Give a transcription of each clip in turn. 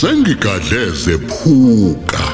sengigadleze phuka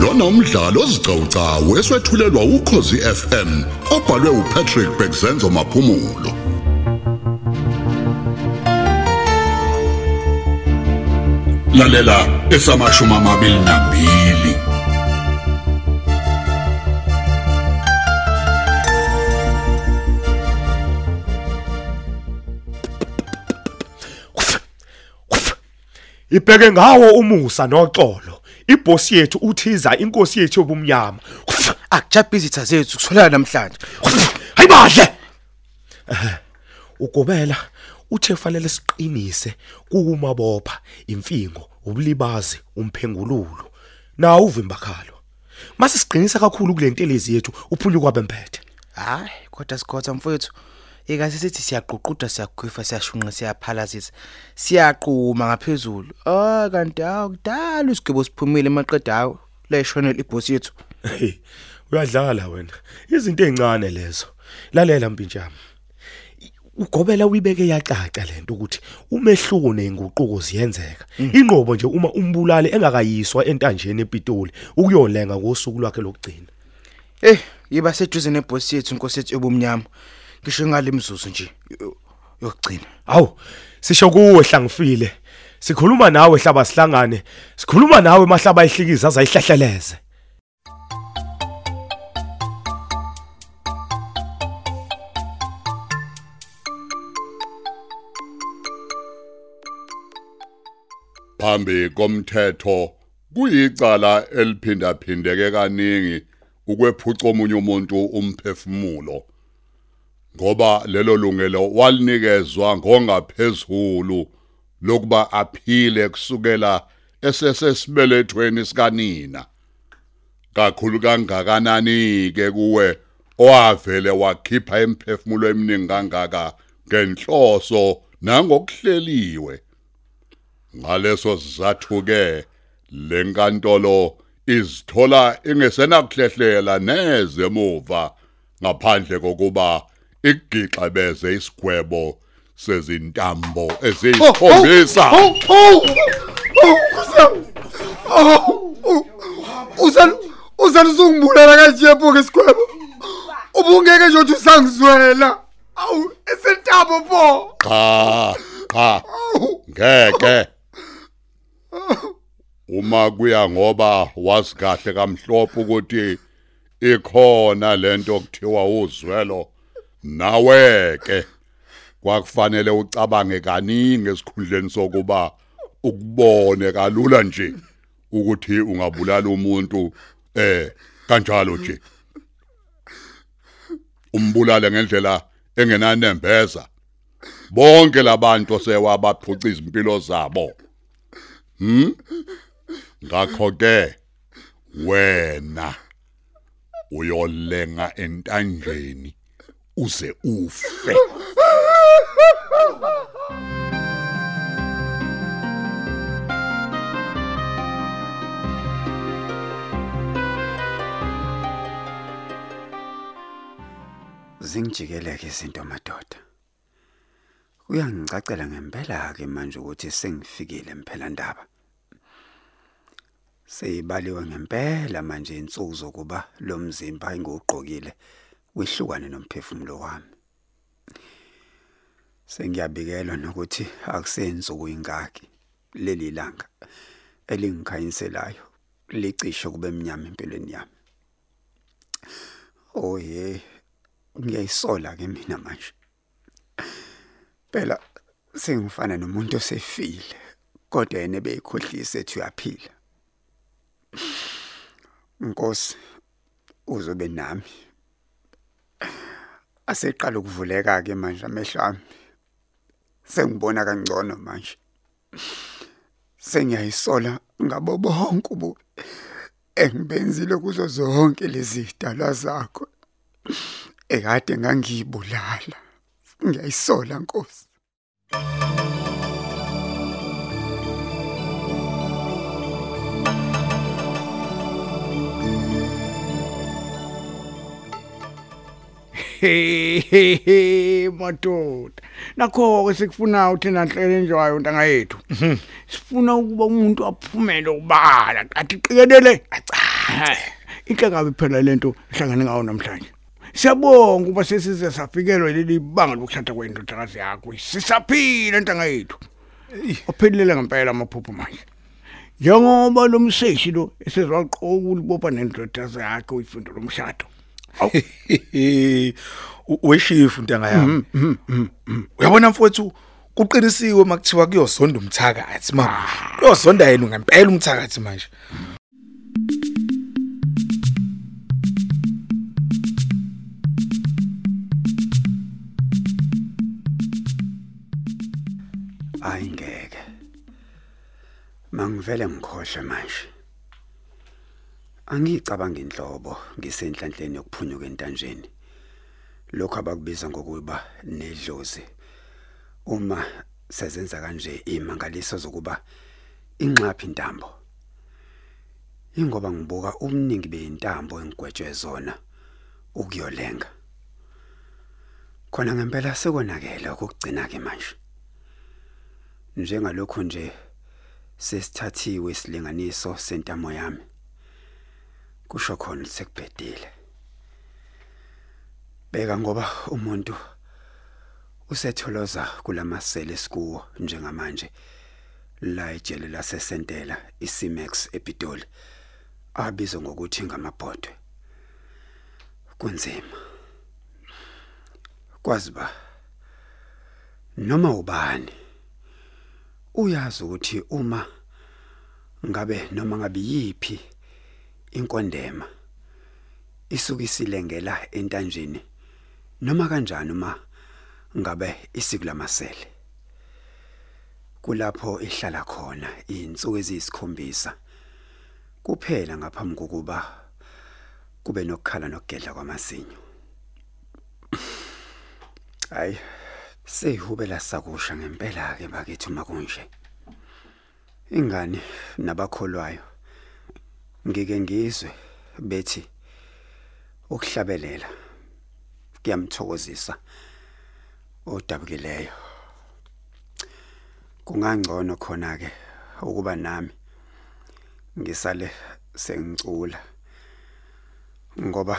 lona umdlalo ozicawucawu eswetshulelwa ukhozi FM obhalwe uPatrick Bekzenzo maphumulo. Lalela esamashumi amabili nambili. Ibheke ngawo umusa noxolo. Ibhosi yethu uthiza inkosi yethu yobumnyama. Akuja visitor zethu kutholana namhlanje. Hayibadle ugobela uthe fanele siqinise kukumabopha imfingo ubulibazi umphengululo. Na uvimba khalo. Mase siqinisa kakhulu kulentelezi yethu uphunyuka kwabemphethe hayi kodwa sikhotha mfowethu. Ikase sithi siyaququda siyakhwifa siyashunqa siyaphalazisa siyaqhuma ngaphezulu ah kanti awudala isigqibo siphumile emaqedawo leshonela ibhosi yethu uyadlala wena. Izinto ezincane lezo. Lalela mpintshami. Ugobela uyibeke yacaca lento ukuthi umehluko nenguquko ziyenzeka. Inqobo nje uma umbulali engakayiswa entanjeni ePitoli ukuyolenga ngosuku lwakhe lokugcina. eh yiba seduze nebhosi yethu inkosi yethu yobumnyama ngisho ngale mizuzu nje yo- yokugcina Awu, sisho kuwe hlangifile. Sikhuluma nawe hlaba sihlangane. Sikhuluma nawe mahlaba ehlikiza azayihlahleleze. phambi komthetho kuyicala eliphindaphindeke kaningi ukwephuca omunye umuntu umphefumulo ngoba lelo lungelo walinikezwa ngongaphezulu lokuba aphile kusukela esesesibelethweni sikanina. Kakhulu kangakanani ke kuwe owavele wakhipha imphefumulo eminingi kangaka ngenhloso nangokuhleliwe? Ngaleso sizathu ke lenkantolo izithola ingesenakuhlehlela neze emuva ngaphandle kokuba igixebeze isigwebo sezintambo eziyisikhombisa Uzal uzal uzungibulala kanje phoke isikhwebo. Ubungeke nje uthi usangizwela. Awu esentabo pho. cha cha ngeke uma kuya ngoba wazi kahle kamhlophe ukuthi ikhona lento okuthiwa uzwelo nawe ke kwakufanele ucabange kaningi esikhundleni sokuba ukubone kalula nje ukuthi ungabulala umuntu eh kanjalo nje. Umbulale ngendlela engenanembeza. Bonke labantu osewabaphuca izimpilo zabo. Hm ngakho ke wena uyolenga entanjeni uze ufe Zingijikeleke izinto madoda. Uyangicacela ngempela ke manje ukuthi sengifikile imphela ndaba. Seyibaliwe ngempela manje insuku zokuba lo mzimba engugqokile wehlukane nomphefumulo wami. Sengiyabikelwa nokuthi akusenzuku ingaki leli langa elingikhanyiselayo licishe kube eminyama empilweni yami. Oh yeah ngiyayisola ke mina manje phela sengifana nomuntu osefile kodwa yena beyikhohlisa ethi uyaphila Nkosi uzobe nami aseqala ukuvuleka ke manje amehlo ami. Sengibona kangcono manje. Sengiyayisola ngabo bonke ubu engibenzile kuzo zonke lezi dalwa zakho. Ekade ngangiyibulala ngiyayisola nkosi. Madoda. Nakho ke sikufuna uthi nanhlele njwayo ntanga yethu. Sifuna ukuba umuntu aphumele ubala qathi qikelele. Acha. Inhle kabi phela lento ehlangane ngawo namhlanje. Siyabonga ukuba sesize safikelwa leli banga lokushada kwendodakazi yakho. Sisaphila ntanga yethu. Ophelele ngempela amaphupho manje. Njengoba lo mseshi lo esezwaqoka ulibopha nendodakazi yakhe uyifundo lomshado. U- weshifu ntanga yami. Uyabona mfowethu kuqinisiwe makuthiwa kuyosonda umthakathi mama kuyosonda yena ngempela umthakathi manje. Ayingeke mangivele ngikhohle manje. Angicabanga inhlobo ngisenhlanhleni yokuphunyuka entanjeni. Lokho abakubiza ngokuba nedlozi. Uma sezenza kanje imangaliso zokuba inxaphi intambo. Ingoba ngibuka umningi beintambo engigwetshwe zona ukuyolenga. Khona ngempela sekonakele ukugcina ke manje. Njengalokho nje sesithathiwe isilinganiso sentamo yami. Kusho khona sekubhedile. Beka ngoba umuntu usetholoza kulamasele esikuwo njengamanje la ejele lasesentela iCimex ePitoli abizwa ngokuthi ngamabhodwe. Kunzima. Kwazi ba noma ubani uyazi ukuthi uma ngabe noma ngabe yipi inkondema isuke isilengela entanjeni noma kanjani uma ngabe isikulamasele? Kulapho ihlala khona insuku eziyisikhombisa kuphela ngaphambi kokuba kube nokukhala nokugedla kwamazinyo. Hayi sehubela sakusha ngempela ke bakithi uma kunje. Ingane nabakholwayo ngike ngizwe bethi ukuhlabelela kuyamthokozisa odabukileyo. Kungangcono khona ke ukuba nami ngisale sengicula ngoba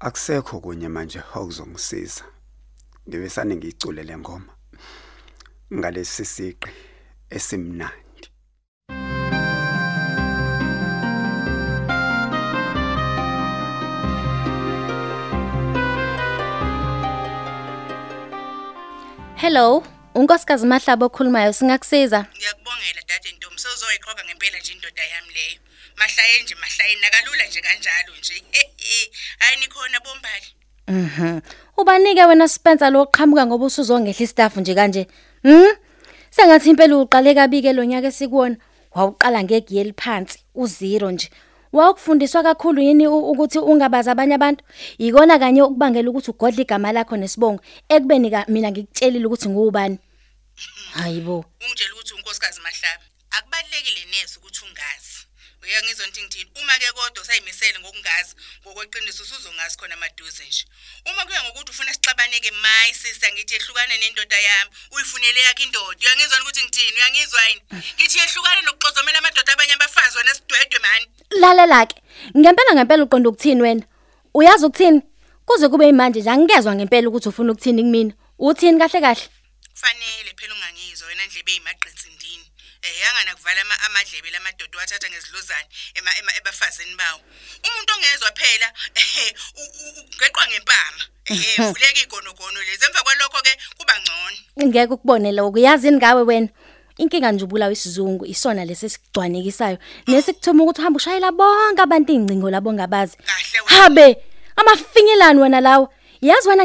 akusekho kunye manje okuzongisiza. Ngibe sane ngicule le ngoma ngalesi siqi esimnandi. Hello, unkosikazi Mahlaba okhulumayo singakusiza. ngiyakubongela dade ntombi sewuzoyiqhoka ngempela nje indoda yami leyo mahlaye nje mahlaye nakalula nje kanjalo nje hayi nikhona bombali Mhm. Ubanike wena Spencer lo qhamuka ngoba usuzongehla istaff nje kanje. Mhm. Sengathi impela uqale kabike lo nyaka esikuwona. Wawuqala ngegiye eliphansi, u0 nje. Wawukufundiswa kakhulu yini u- ukuthi ungabaza abanye abantu? Ikona kanye ukubangela ukuthi ugodle igama lakho nesibongo ekubeni ka mina ngikutshelile ukuthi ngubani. Hayibo. ungitshela ukuthi unkosikazi mahlaba akubalulekile nesi ukuthi ungazi uyangizwa nti ngithini uma ke kodwa usayimisele ngokungazi ngokweqiniso usuzongazi khona maduze nje uma kuya ngokuthi ufuna sixabaneke my sister ngithi yehlukane nendoda yami uyifunele yakhe indoda uyangizwa ukuthi ngithini uyangizwa yini ngithi yehlukane nokuxozomela amadoda abanye abafazi wena sidwedwe mani Lalela ke. Ngempela ngempela uqonda ukuthini wena? Uyazi ukuthini? Kuze kube manje nje angikezwe ngempela ukuthi ufuna ukuthini kumina. Uthini kahle kahle? kufanele phela ungangizwa wena ndlebe eyimaqintsindini eh yangana kuvala ama- amadlebe lamadoda wathatha ngezilozane ema ema- ebafazini bawo umuntu ongezwa phela eh, u- u- ugeqwa ngempama eh vuleka igonogono lezi emva kwalokho ke kuba ngcono Ngeke ukubone lokho. Yazini ngawe wena. Inkinga nje ubulawa isizungu isona lesesigcwanekisayo nesikuthuma ukuthi uhambe ushayela bonke abantu ingcingo labo ngabazi. Kahle wena. Habe amafinyelani wena lawo. Yazi wena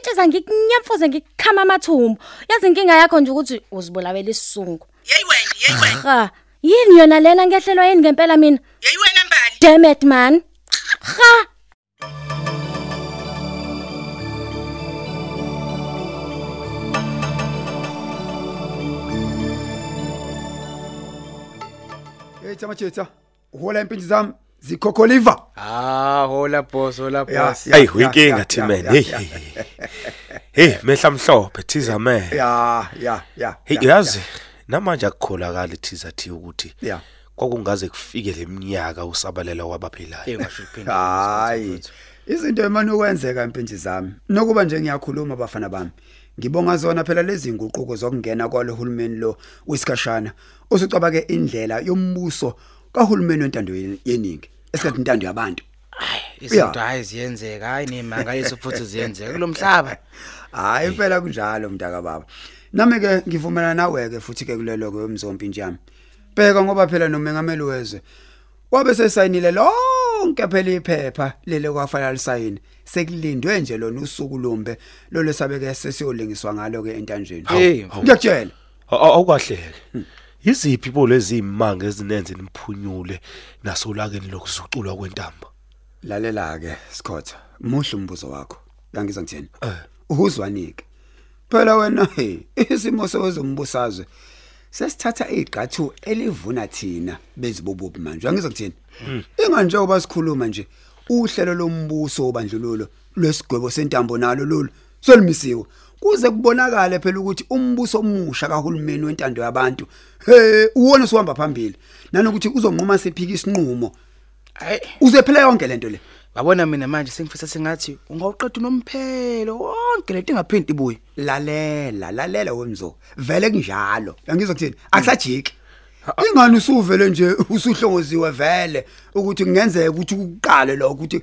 ngizokupitsheza ngikunyamfuze ngikukhama amathumbu. Yazi inkinga yakho nje ukuthi uzibulawela isizungu. yeyi wena yeyi wena Ha, yini yona lena ngehlelwa yini ngempela mina? yeyi wena mbali Damn it man. Ha. hey thamathetha uhola impintshi zami zikhokholiva Ah, hola boss, hola Ya, boss. ya, Hey ya, uyinkinga ya, Thimene. ya, Hey. ya. hey, hey. Hey mehla mhlophe thiza me. ya ya ya Hey ya, yazi namanje akukholakala thiza thi ukuthi ya kwakungaze kufike leminyaka usabalela Hey wabaphilayo. ngasho uphendula. hayi izinto emane ukwenzeka impintshi zami nokuba nje ngiyakhuluma abafana bami ngibonga zona phela lezi nguquko zokungena kwalo hulumeni lo wesikhashana usucaba ke indlela yombuso kahulumeni wentando ye- yeningi esikhathi intando yabantu Izinto hayi ziyenzeka, hayi nemanga yeso futhi ziyenzeka kulomhlaba. hayi impela kunjalo mntaka baba nami ke ngivumelana nawe ke futhi ke kulelo ke umzompi nje yami bheka ngoba phela nomengameli wezwe wabe sesayinile lonke phela iphepha lele kwafanele lisayine sekulindwe nje lona usuku lumbe lolo sabeke sesiyolingiswa ngalo ke entanjeni ngiyakutshela Awukahleke. Yiziphi ibo lezi imanga ezinenze nimphunyule nasolakeni lokuzuculwa kwentamba? lalela ke Scott muhle umbuzo wakho. Yangizwa ngithini? Eh. uhuzwanike phela wena hey isimo sewezombusazwe sesithatha igqathu elivuna thina bezibobubi manje. Yangizwa ngithini? Inganje oba sikhuluma nje uhlelo lombuso obandlululo lwesigwebo sentambo nalo lolu solimisiwe kuze kubonakale phela ukuthi umbuso omusha kahulumeni wentando yabantu hey uwona sohamba phambili. Nanokuthi uzonquma sephika isinqumo. Uzephela yonke lento le. Babona mina manje sengifisa sengathi ungawuqeda unomphelo wonke lento ingaphindi ibuye. lalela lalela wemzo. Vele kunjalo. Yangizwa kuthini? Akusajiki. Ingani usuvele nje usuhlongoziwe vele ukuthi kungenzeka ukuthi uqale lo ukuthi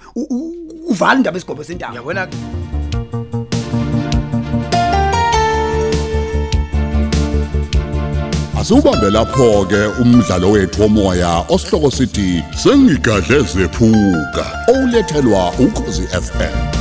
uvale indaba esigobo sentaba Uyabona Asubambe lapho ke umdlalo wethu womoya osihloko sithi sengigadle zephuka olethelwa ukhozi FM